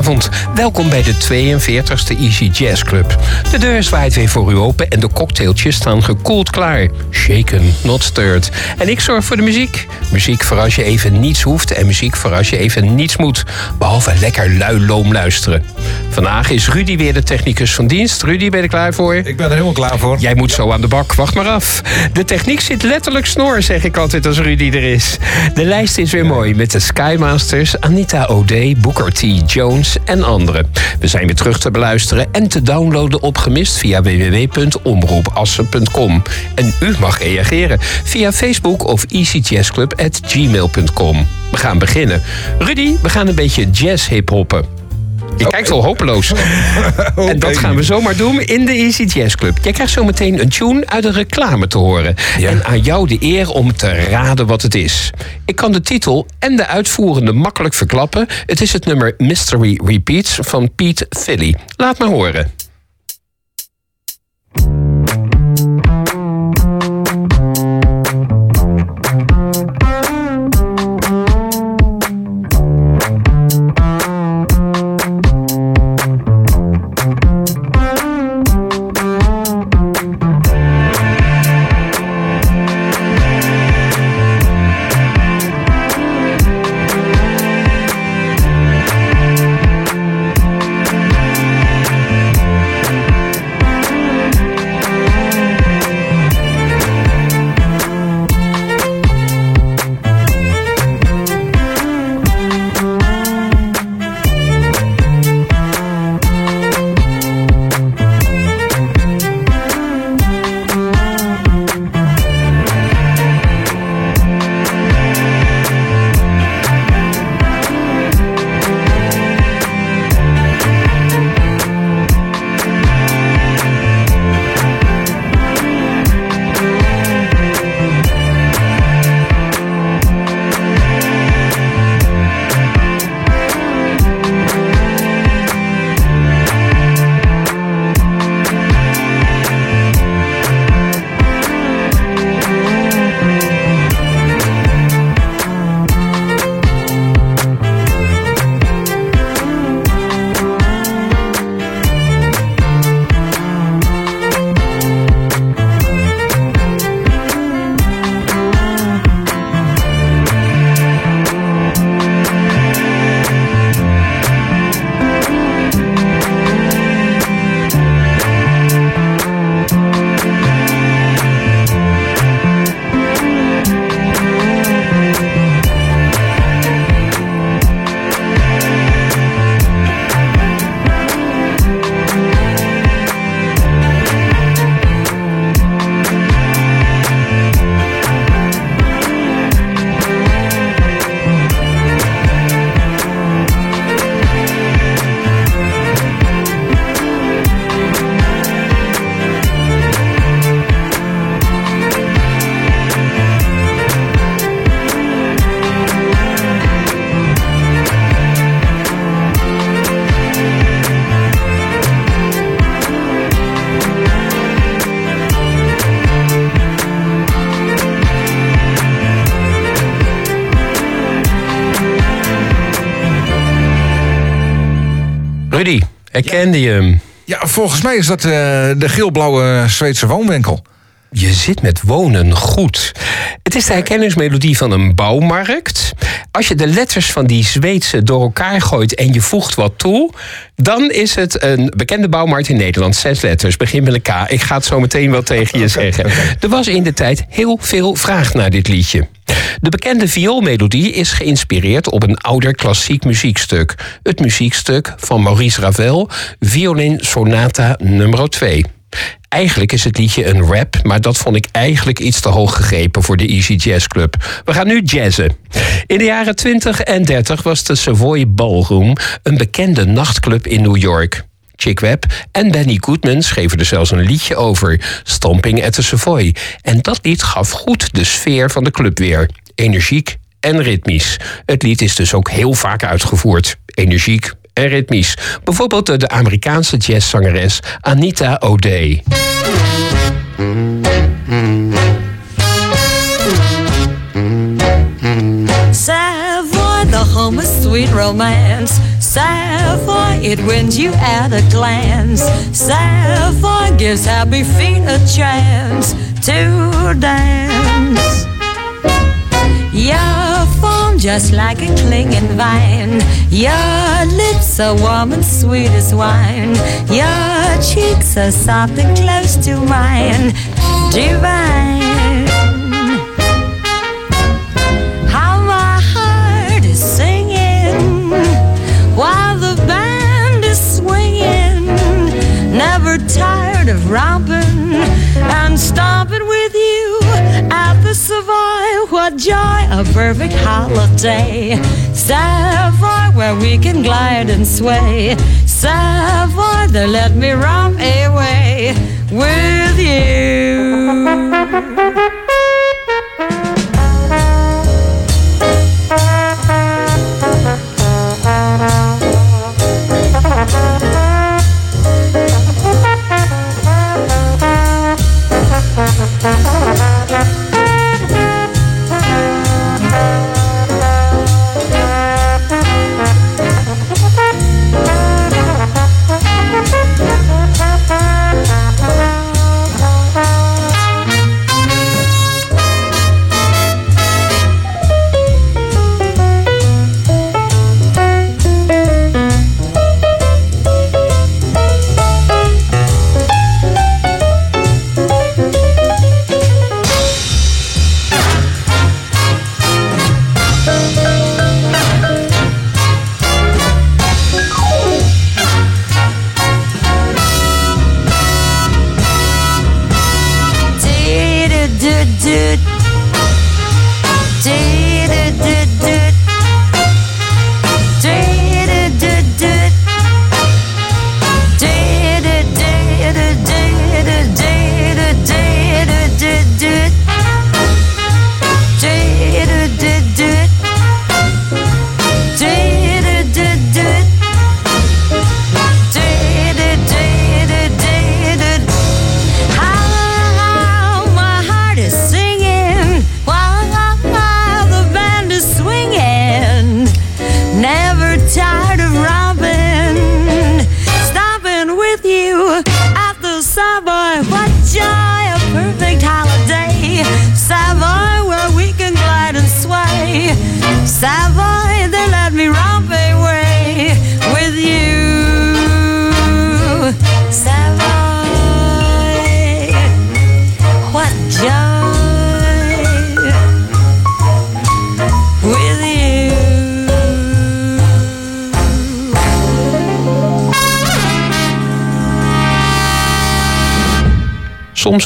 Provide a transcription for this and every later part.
Goedenavond, welkom bij de 42e Easy Jazz Club. De deur zwaait weer voor u open en de cocktailtjes staan gekoeld klaar. Shaken, not stirred. En ik zorg voor de muziek. Muziek voor als je even niets hoeft en muziek voor als je even niets moet. Behalve lekker lui loom luisteren. Vandaag is Rudy weer de technicus van dienst. Rudy, ben je er klaar voor? Ik ben er helemaal klaar voor. Jij moet zo aan de bak, wacht maar af. De techniek zit letterlijk snor, zeg ik altijd als Rudy er is. De lijst is weer mooi met de Skymasters, Anita O'Day, Booker T. Jones en anderen. We zijn weer terug te beluisteren en te downloaden op gemist via www.omroepassen.com. En u mag reageren via Facebook of easyjazzclub.gmail.com. We gaan beginnen. Rudy, we gaan een beetje jazz-hiphoppen. Je kijkt wel hopeloos. En dat gaan we zomaar doen in de Easy Jazz Club. Jij krijgt zo meteen een tune uit een reclame te horen. En aan jou de eer om te raden wat het is. Ik kan de titel en de uitvoerende makkelijk verklappen. Het is het nummer Mystery Repeats van Pete Philly. Laat maar horen. Rudy, herkende je hem? Ja, volgens mij is dat uh, de geelblauwe Zweedse woonwinkel. Je zit met wonen goed. Het is de herkenningsmelodie van een bouwmarkt. Als je de letters van die Zweedse door elkaar gooit en je voegt wat toe, dan is het een bekende bouwmarkt in Nederland. Zes letters, begin met een K. Ik ga het zo meteen wel tegen je zeggen. Er was in de tijd heel veel vraag naar dit liedje. De bekende vioolmelodie is geïnspireerd op een ouder klassiek muziekstuk. Het muziekstuk van Maurice Ravel, Violin Sonata nummer 2. Eigenlijk is het liedje een rap, maar dat vond ik eigenlijk iets te hoog gegrepen voor de Easy Jazz Club. We gaan nu jazzen. In de jaren 20 en 30 was de Savoy Ballroom een bekende nachtclub in New York. Chick Webb en Benny Goodman schreven er zelfs een liedje over, Stomping at the Savoy. En dat lied gaf goed de sfeer van de club weer. Energiek en ritmisch. Het lied is dus ook heel vaak uitgevoerd. Energiek en ritmisch. Bijvoorbeeld de Amerikaanse jazzzangeres Anita O'Day. Savoy, the home sweet romance. Sapphire, it wins you at a glance. Sapphire gives happy feet a chance to dance. Form just like a clinging vine. Your lips are warm and sweet as wine. Your cheeks are soft and close to mine. Divine. Joy, a perfect holiday. Savoy, where we can glide and sway. Savoy, there let me romp away with you.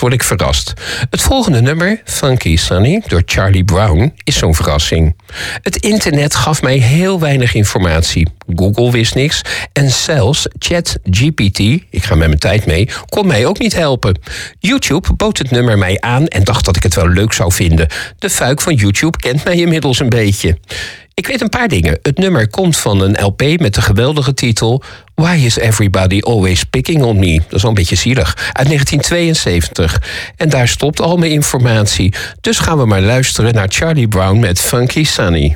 Word ik verrast. Het volgende nummer, Funky Sunny, door Charlie Brown, is zo'n verrassing. Het internet gaf mij heel weinig informatie. Google wist niks. En zelfs ChatGPT, ik ga met mijn tijd mee, kon mij ook niet helpen. YouTube bood het nummer mij aan en dacht dat ik het wel leuk zou vinden. De fuik van YouTube kent mij inmiddels een beetje. Ik weet een paar dingen. Het nummer komt van een LP met de geweldige titel Why is Everybody Always Picking on Me? Dat is wel een beetje zielig. Uit 1972. En daar stopt al mijn informatie. Dus gaan we maar luisteren naar Charlie Brown met Funky Sunny.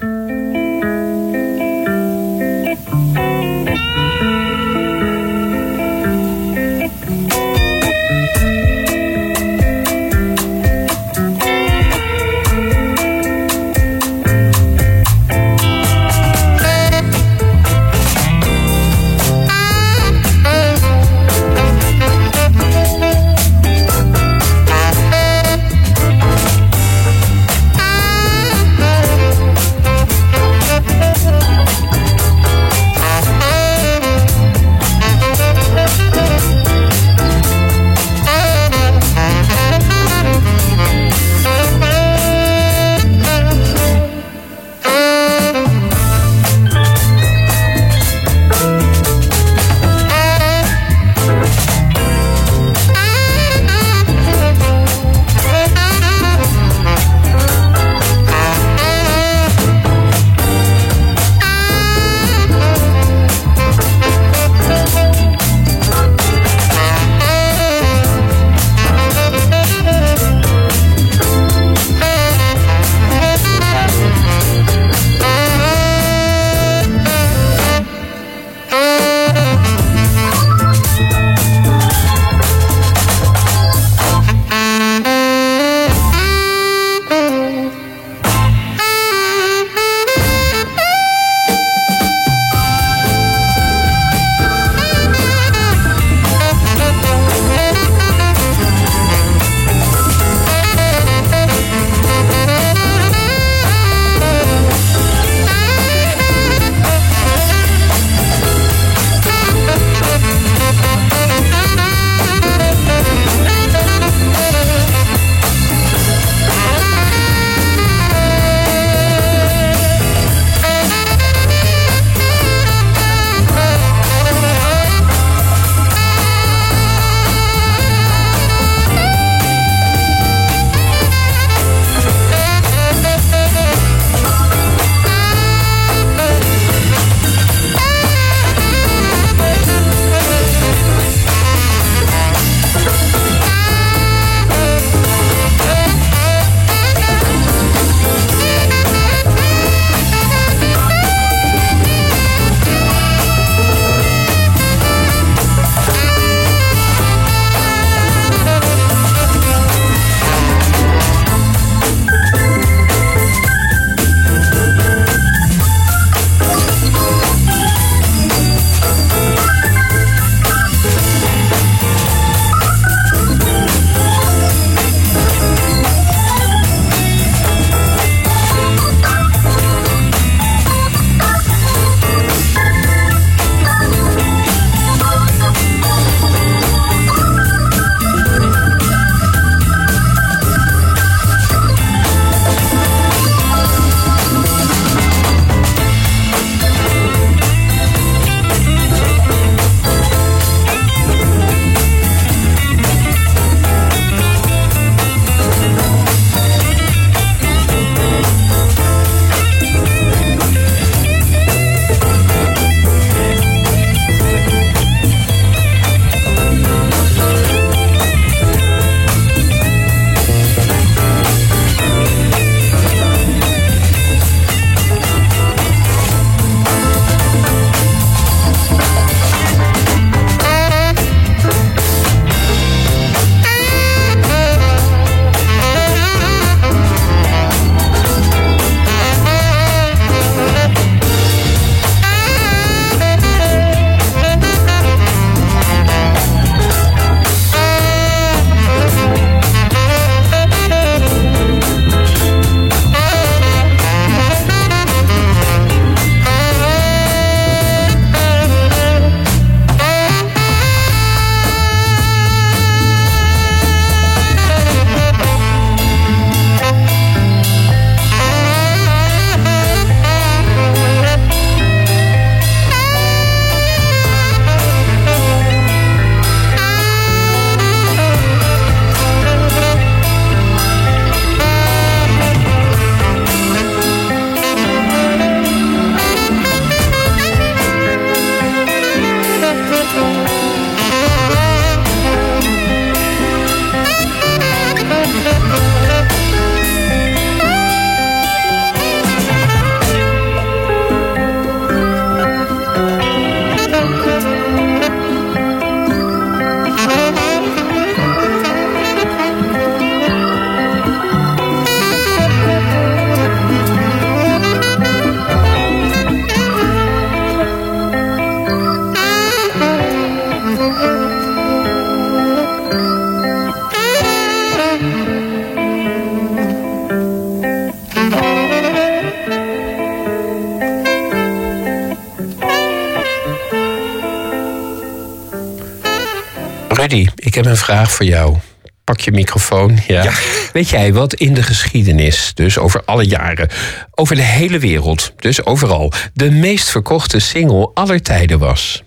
Heb een vraag voor jou. Pak je microfoon. Ja. Ja. Weet jij wat in de geschiedenis, dus over alle jaren, over de hele wereld, dus overal, de meest verkochte single aller tijden was?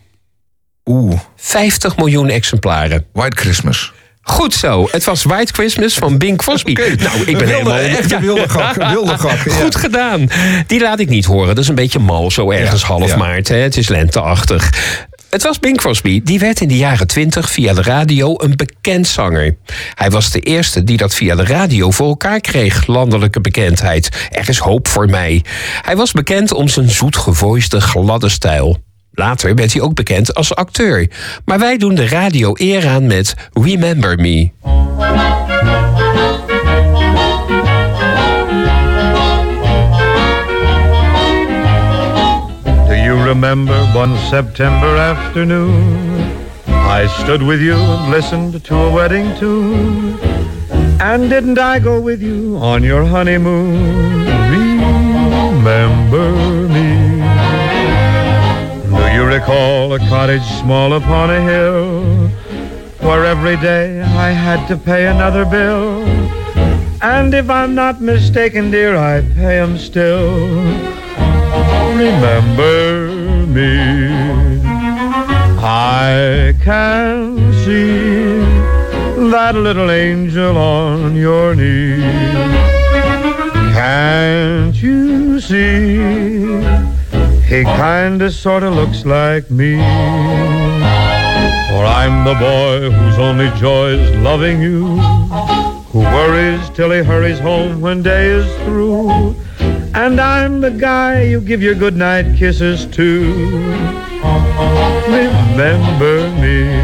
Oeh, 50 miljoen exemplaren. White Christmas. Goed zo. Het was White Christmas van Bing Crosby. Nou, ik ben Wilde- helemaal... echt een wilde ja. Goed gedaan. Die laat ik niet horen. Dat is een beetje mal, zo ergens Ja, half maart. Hè. Het is lenteachtig. Het was Bing Crosby. Die werd in de jaren 20 via de radio een bekend zanger. Hij was de eerste die dat via de radio voor elkaar kreeg, landelijke bekendheid. Er is hoop voor mij. Hij was bekend om zijn zoetgevoiste, gladde stijl. Later werd hij ook bekend als acteur. Maar wij doen de radio eer aan met Remember Me. Remember one September afternoon? I stood with you and listened to a wedding tune. And didn't I go with you on your honeymoon? Remember me. Do you recall a cottage small upon a hill? Where every day I had to pay another bill. And if I'm not mistaken, dear, I pay 'em still remember me. I can see that little angel on your knee. Can't you see? He kinda sorta looks like me. For I'm the boy whose only joy is loving you. Who worries till he hurries home when day is through. And I'm the guy you give your goodnight kisses to. Remember me.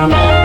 I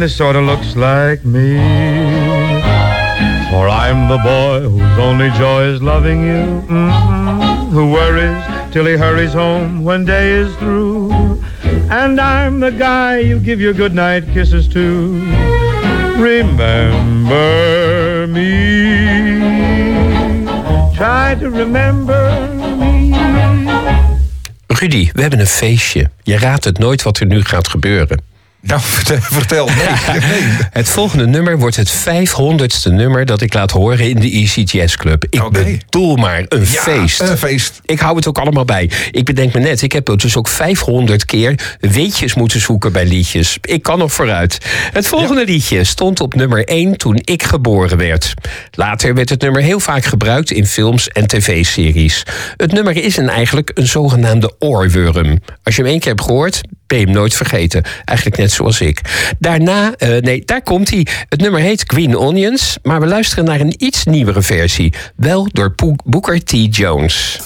kinda sorta looks like me. For I'm the boy whose only joy is loving you. mhm, Who worries till he hurries home when day is through. And I'm the guy you give your goodnight kisses to. Remember me. Try to remember me. Rudy, we hebben een feestje. Je raadt het nooit wat er nu gaat gebeuren. Nou, vertel. Nee, nee. Het volgende nummer wordt het 500ste nummer dat ik laat horen in de Jazz Club. Ik Oké. bedoel maar een Ja, feest. Een feest. Ik hou het ook allemaal bij. Ik bedenk me net, ik heb dus ook 500 keer weetjes moeten zoeken bij liedjes. Ik kan nog vooruit. Het volgende liedje stond op nummer 1 toen ik geboren werd. Later werd het nummer heel vaak gebruikt in films en tv-series. Het nummer is eigenlijk een zogenaamde oorworm. Als je hem één keer hebt gehoord, hem nooit vergeten. Eigenlijk net zoals ik. Daarna, eh, nee, daar komt hij. Het nummer heet Green Onions, maar we luisteren naar een iets nieuwere versie. Wel door Booker T. Jones.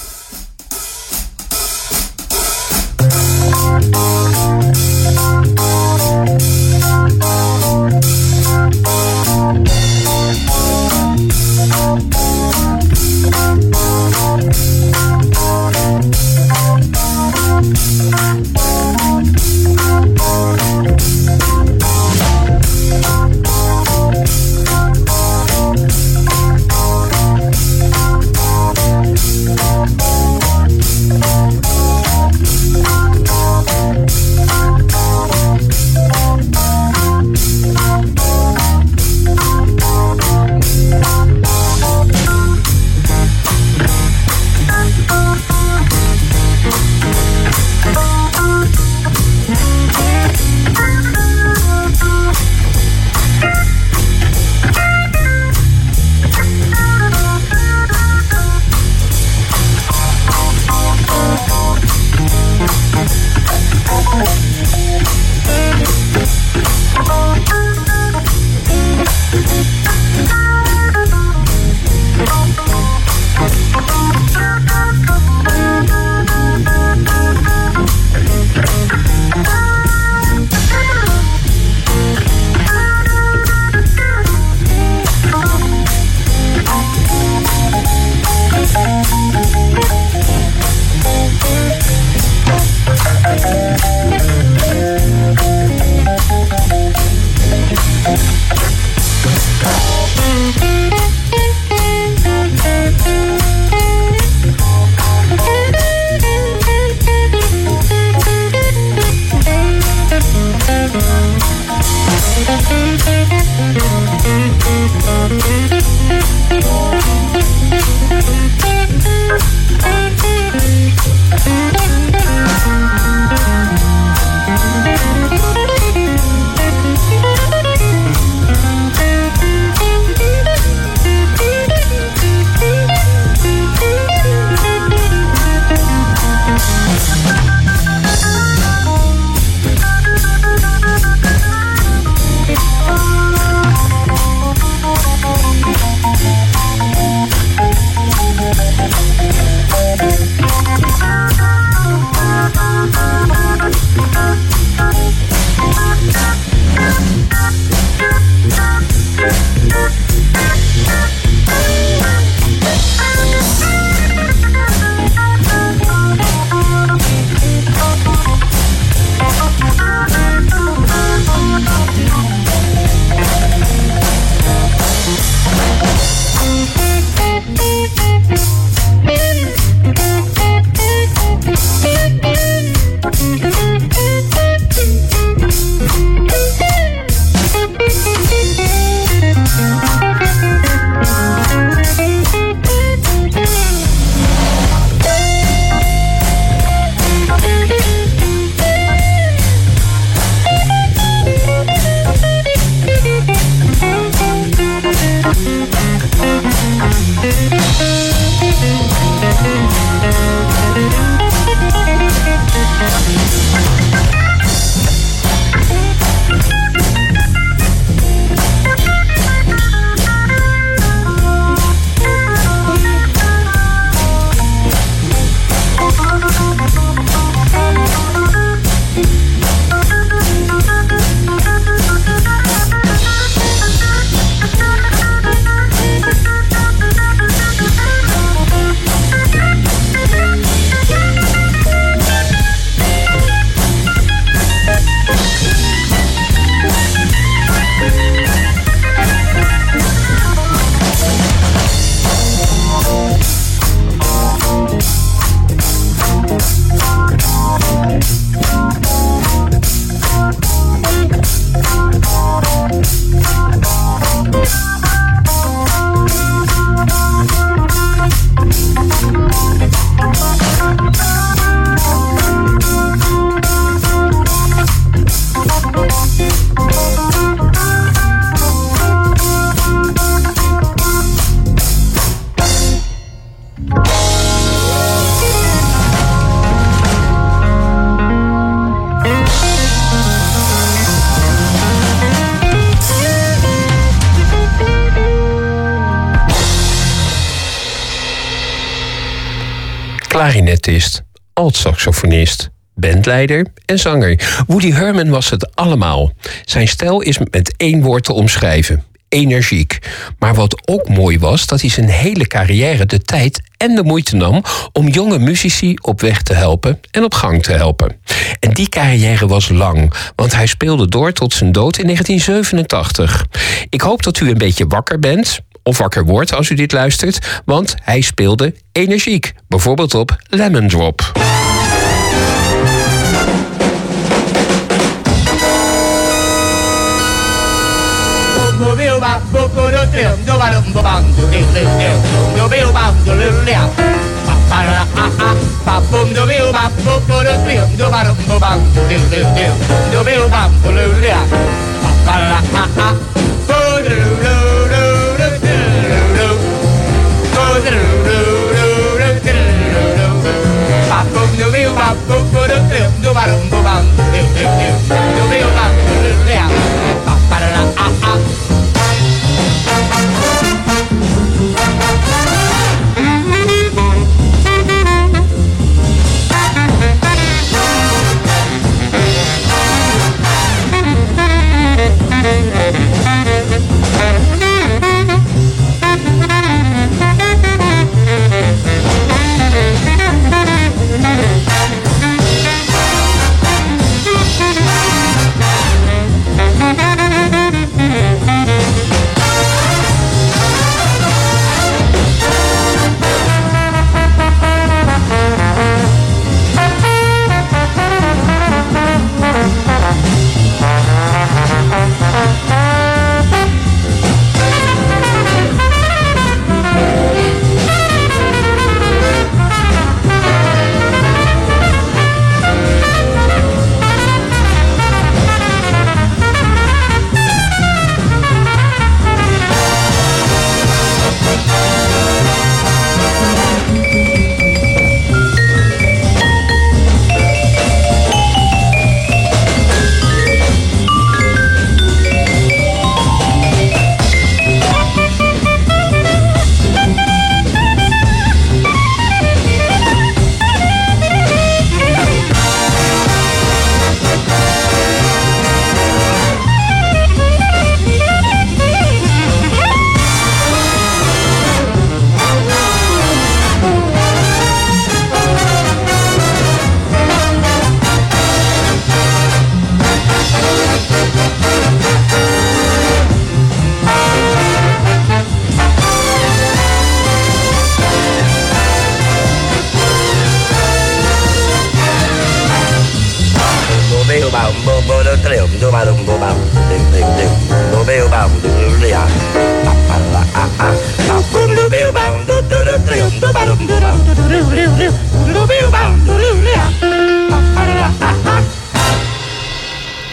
Clarinetist, alt-saxofonist, bandleider en zanger. Woody Herman was het allemaal. Zijn stijl is met één woord te omschrijven. Energiek. Maar wat ook mooi was, dat hij zijn hele carrière de tijd en de moeite nam om jonge muzici op weg te helpen en op gang te helpen. En die carrière was lang, want hij speelde door tot zijn dood in 1987. Ik hoop dat u een beetje wakker bent, of wakker wordt als u dit luistert, want hij speelde energiek, bijvoorbeeld op Lemon Drop. Ah, ah.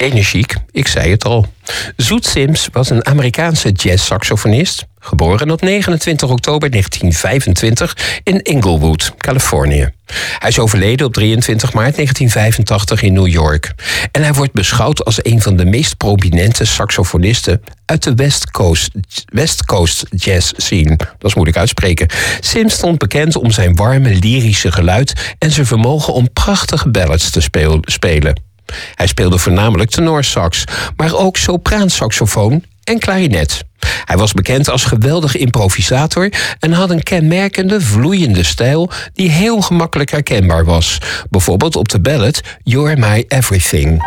Energiek, ik zei het al. Zoet Sims was een Amerikaanse jazzsaxofonist, geboren op 29 oktober 1925 in Inglewood, Californië. Hij is overleden op 23 maart 1985 in New York. En hij wordt beschouwd als een van de meest prominente saxofonisten uit de West Coast, West Coast jazz scene. Dat is moeilijk uitspreken. Sims stond bekend om zijn warme, lyrische geluid en zijn vermogen om prachtige ballads te speel- spelen. Hij speelde voornamelijk tenorsax, maar ook sopraansaxofoon en klarinet. Hij was bekend als geweldig improvisator en had een kenmerkende, vloeiende stijl die heel gemakkelijk herkenbaar was. Bijvoorbeeld op de ballad You're My Everything.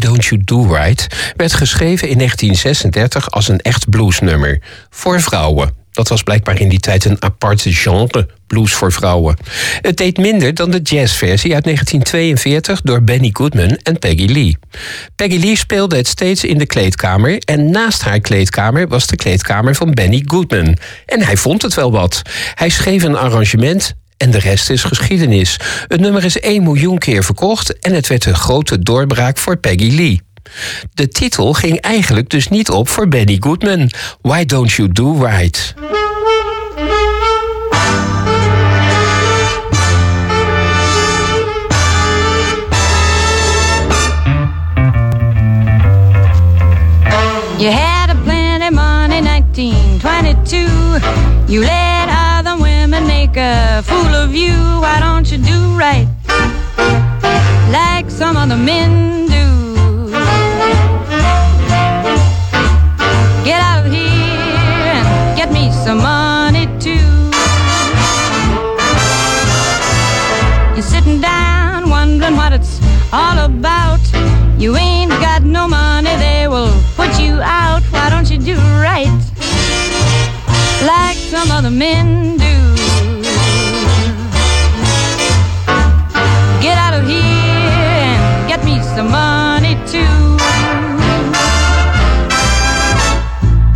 Don't You Do Right werd geschreven in 1936 als een echt bluesnummer voor vrouwen. Dat was blijkbaar in die tijd een apart genre, blues voor vrouwen. Het deed minder dan de jazzversie uit 1942 door Benny Goodman en Peggy Lee. Peggy Lee speelde het steeds in de kleedkamer en naast haar kleedkamer was de kleedkamer van Benny Goodman. En hij vond het wel wat. Hij schreef een arrangement en de rest is geschiedenis. Het nummer is 1 miljoen keer verkocht en het werd een grote doorbraak voor Peggy Lee. De titel ging eigenlijk dus niet op voor Benny Goodman. Why Don't You Do Right? You had a plenty money, 1922. You let other women make a fool of you. Why don't you do right like some other men do? Get out of here and get me some money too. You're sitting down wondering what it's all about. You ain't got no money, they will put you out. Why don't you do right like some other men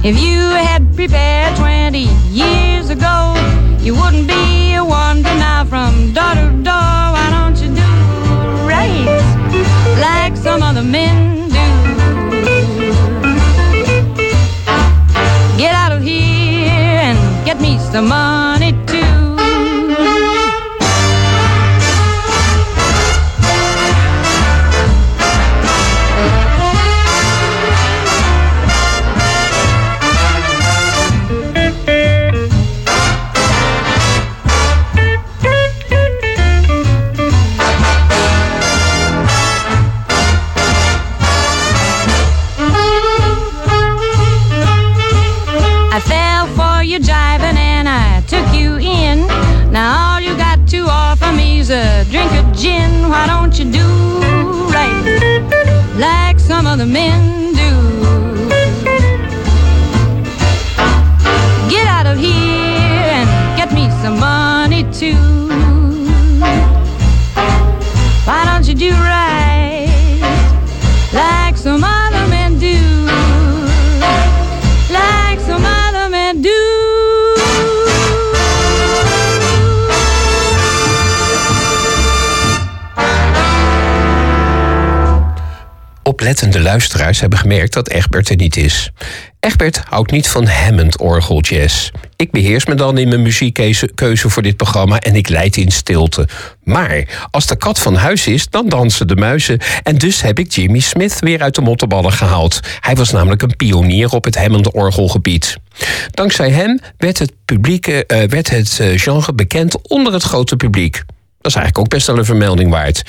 If you had prepared 20 years ago, you wouldn't be a wandering now from door to door. Why don't you do right like some other men do? Get out of here and get me some money Oplettende luisteraars hebben gemerkt dat Egbert er niet is. Egbert houdt niet van Hammond orgeljazz. Ik beheers me dan in mijn muziekkeuze voor dit programma en ik leid in stilte. Maar als de kat van huis is, dan dansen de muizen. En dus heb ik Jimmy Smith weer uit de mottenballen gehaald. Hij was namelijk een pionier op het Hammond orgelgebied. Dankzij hem werd het, publieke, eh, werd het eh, genre bekend onder het grote publiek. Dat is eigenlijk ook best wel een vermelding waard.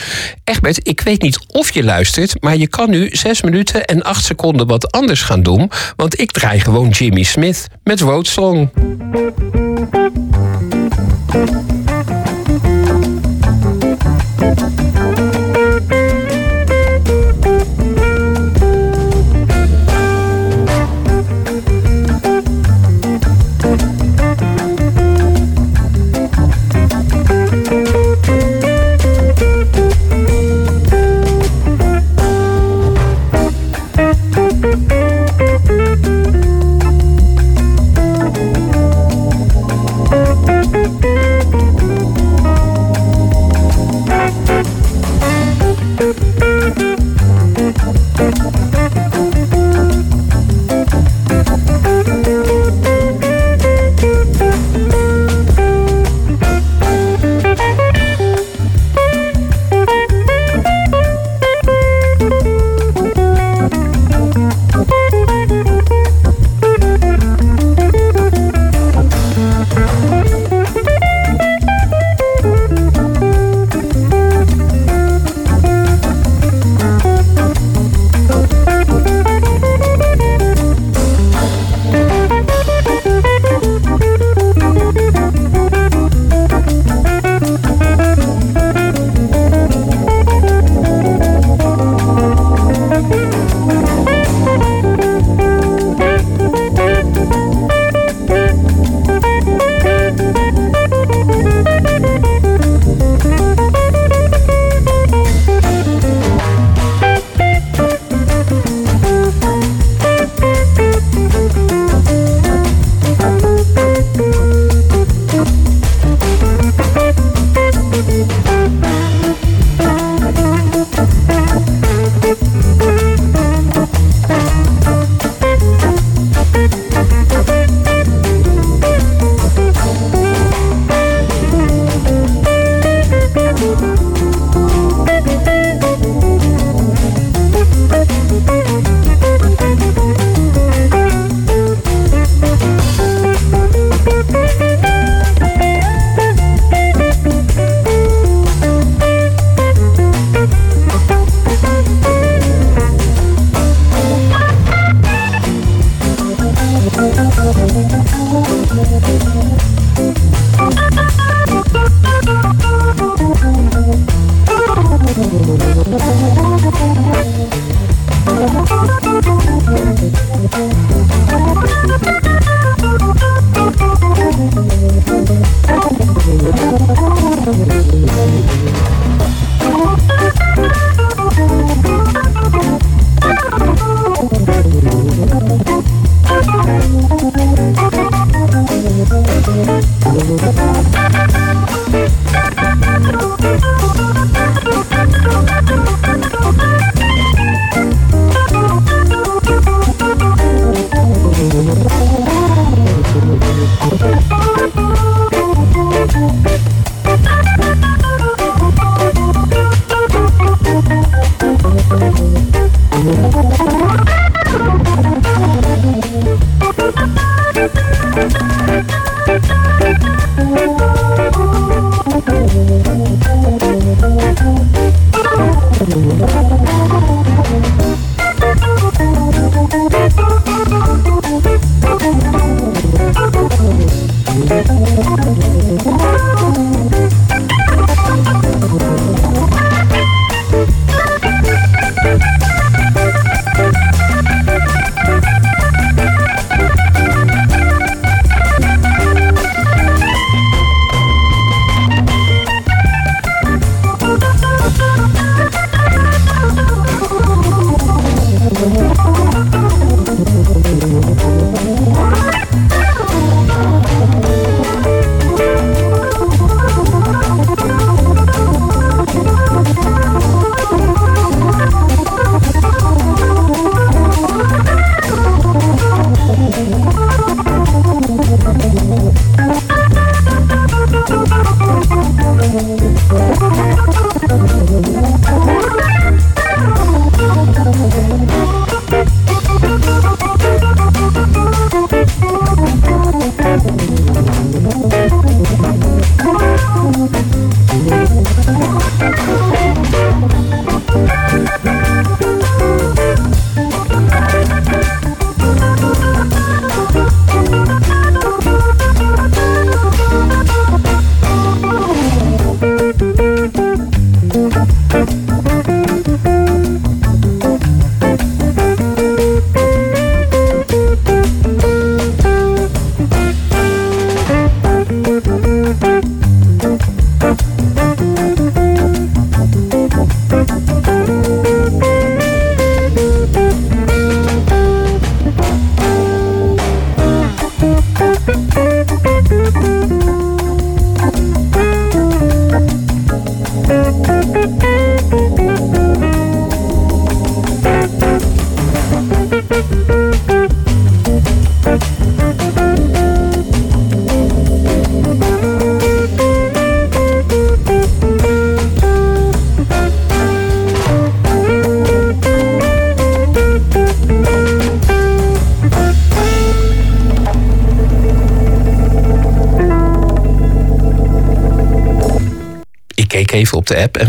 Egbert, ik weet niet of je luistert, maar je kan nu 6 minuten en 8 seconden wat anders gaan doen. Want ik draai gewoon Jimmy Smith met Road Song.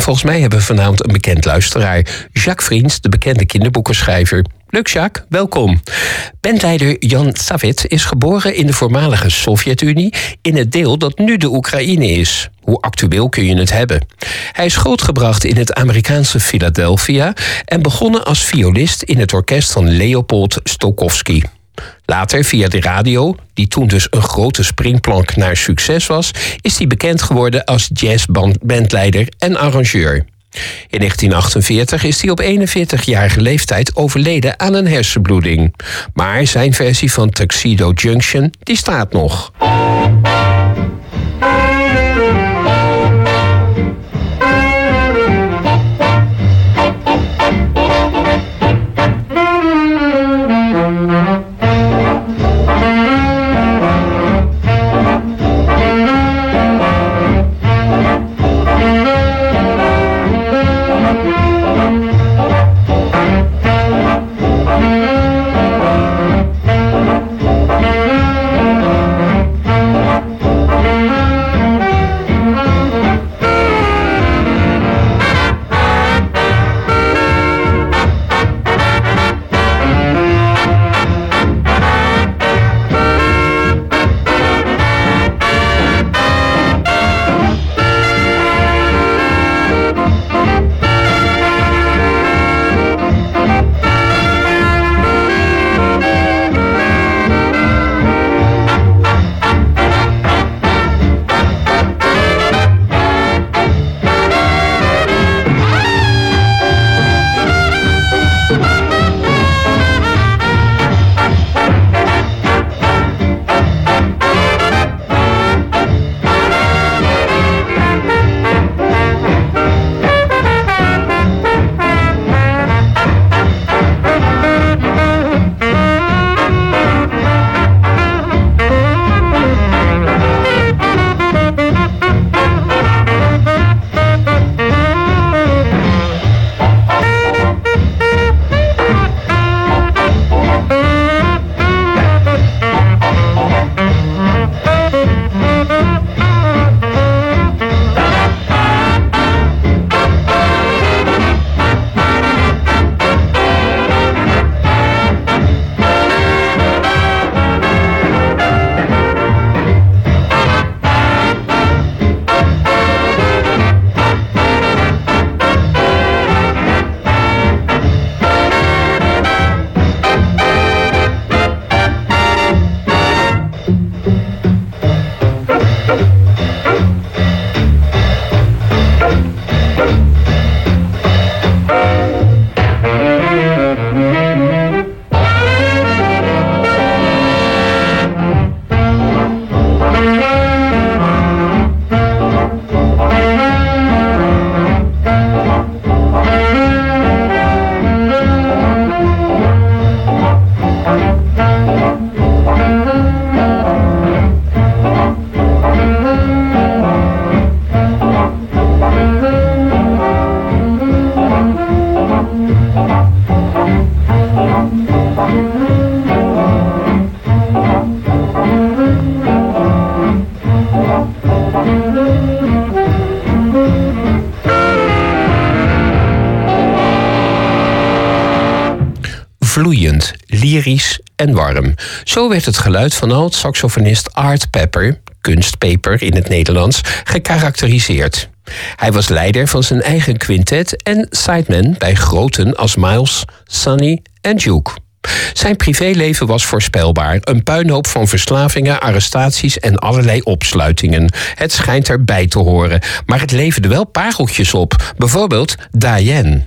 Volgens mij hebben we vanavond een bekend luisteraar. Jacques Vriends, de bekende kinderboekenschrijver. Leuk Jacques, welkom. Bandleider Jan Savit is geboren in de voormalige Sovjet-Unie... in het deel dat nu de Oekraïne is. Hoe actueel kun je het hebben? Hij is grootgebracht in het Amerikaanse Philadelphia... en begonnen als violist in het orkest van Leopold Stokowski. Later, via de radio, die toen dus een grote springplank naar succes was, is hij bekend geworden als jazzbandleider en arrangeur. In 1948 is hij op 41-jarige leeftijd overleden aan een hersenbloeding. Maar zijn versie van Tuxedo Junction, die staat nog. Zo werd het geluid van oud-saxofonist Art Pepper, kunstpeper in het Nederlands, gekarakteriseerd. Hij was leider van zijn eigen quintet en sideman bij groten als Miles, Sonny en Duke. Zijn privéleven was voorspelbaar. Een puinhoop van verslavingen, arrestaties en allerlei opsluitingen. Het schijnt erbij te horen. Maar het leverde wel pareltjes op. Bijvoorbeeld Diane.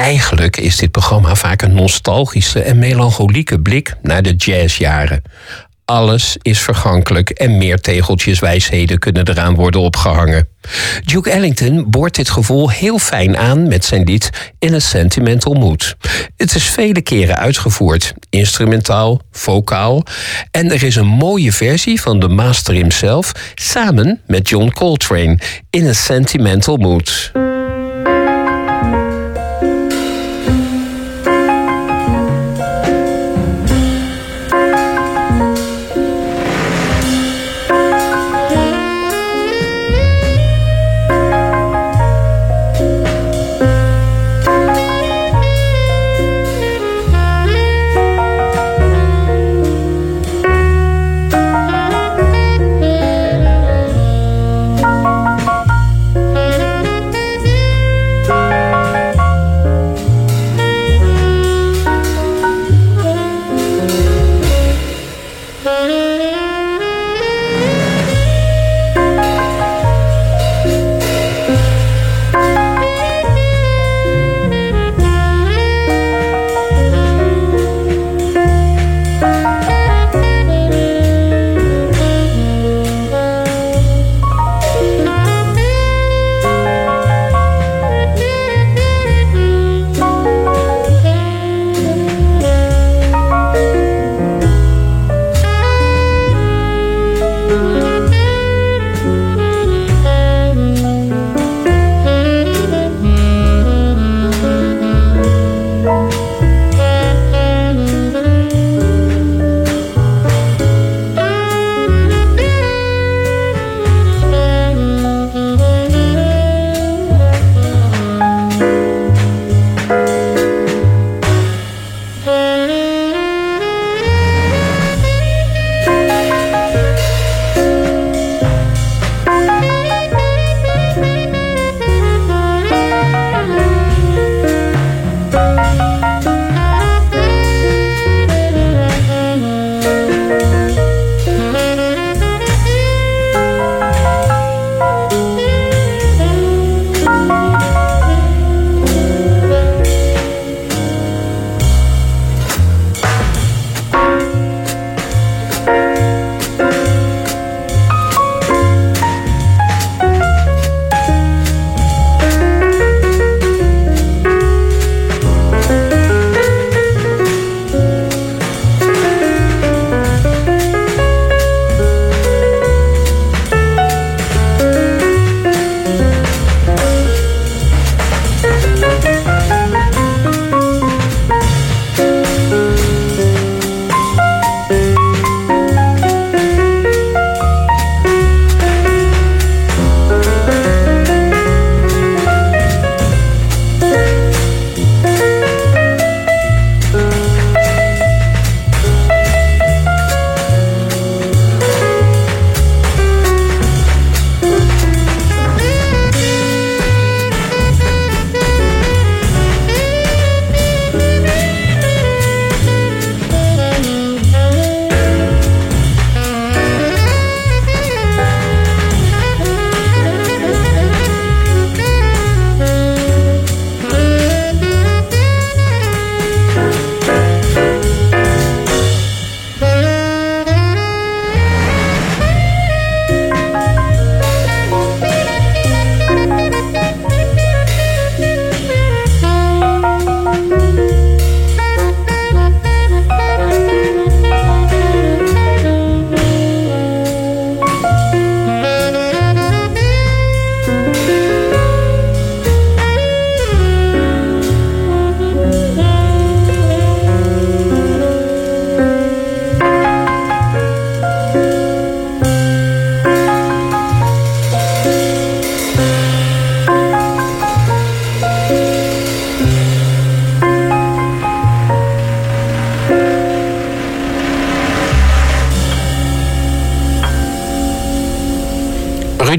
Eigenlijk is dit programma vaak een nostalgische en melancholieke blik naar de jazzjaren. Alles is vergankelijk en meer tegeltjes wijsheden kunnen eraan worden opgehangen. Duke Ellington boort dit gevoel heel fijn aan met zijn lied In a Sentimental Mood. Het is vele keren uitgevoerd, instrumentaal, vocaal. En er is een mooie versie van de master himself samen met John Coltrane In a Sentimental Mood.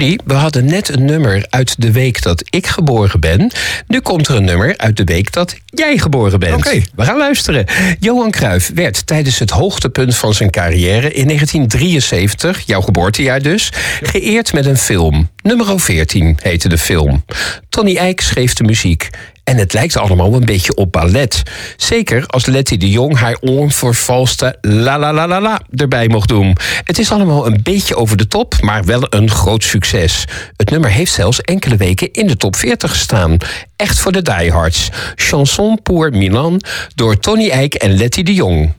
We hadden net een nummer uit de week dat ik geboren ben. Nu komt er een nummer uit de week dat jij geboren bent. Oké. We gaan luisteren. Johan Cruijff werd tijdens het hoogtepunt van zijn carrière in 1973, jouw geboortejaar dus, geëerd met een film. Nummer 14 heette de film. Tony Eijk schreef de muziek. En het lijkt allemaal een beetje op ballet. Zeker als Letty de Jong haar onvervalste la la la la la erbij mocht doen. Het is allemaal een beetje over de top, maar wel een groot succes. Het nummer heeft zelfs enkele weken in de top 40 gestaan. Echt voor de diehards. Chanson pour Milan door Tony Eijk en Letty de Jong.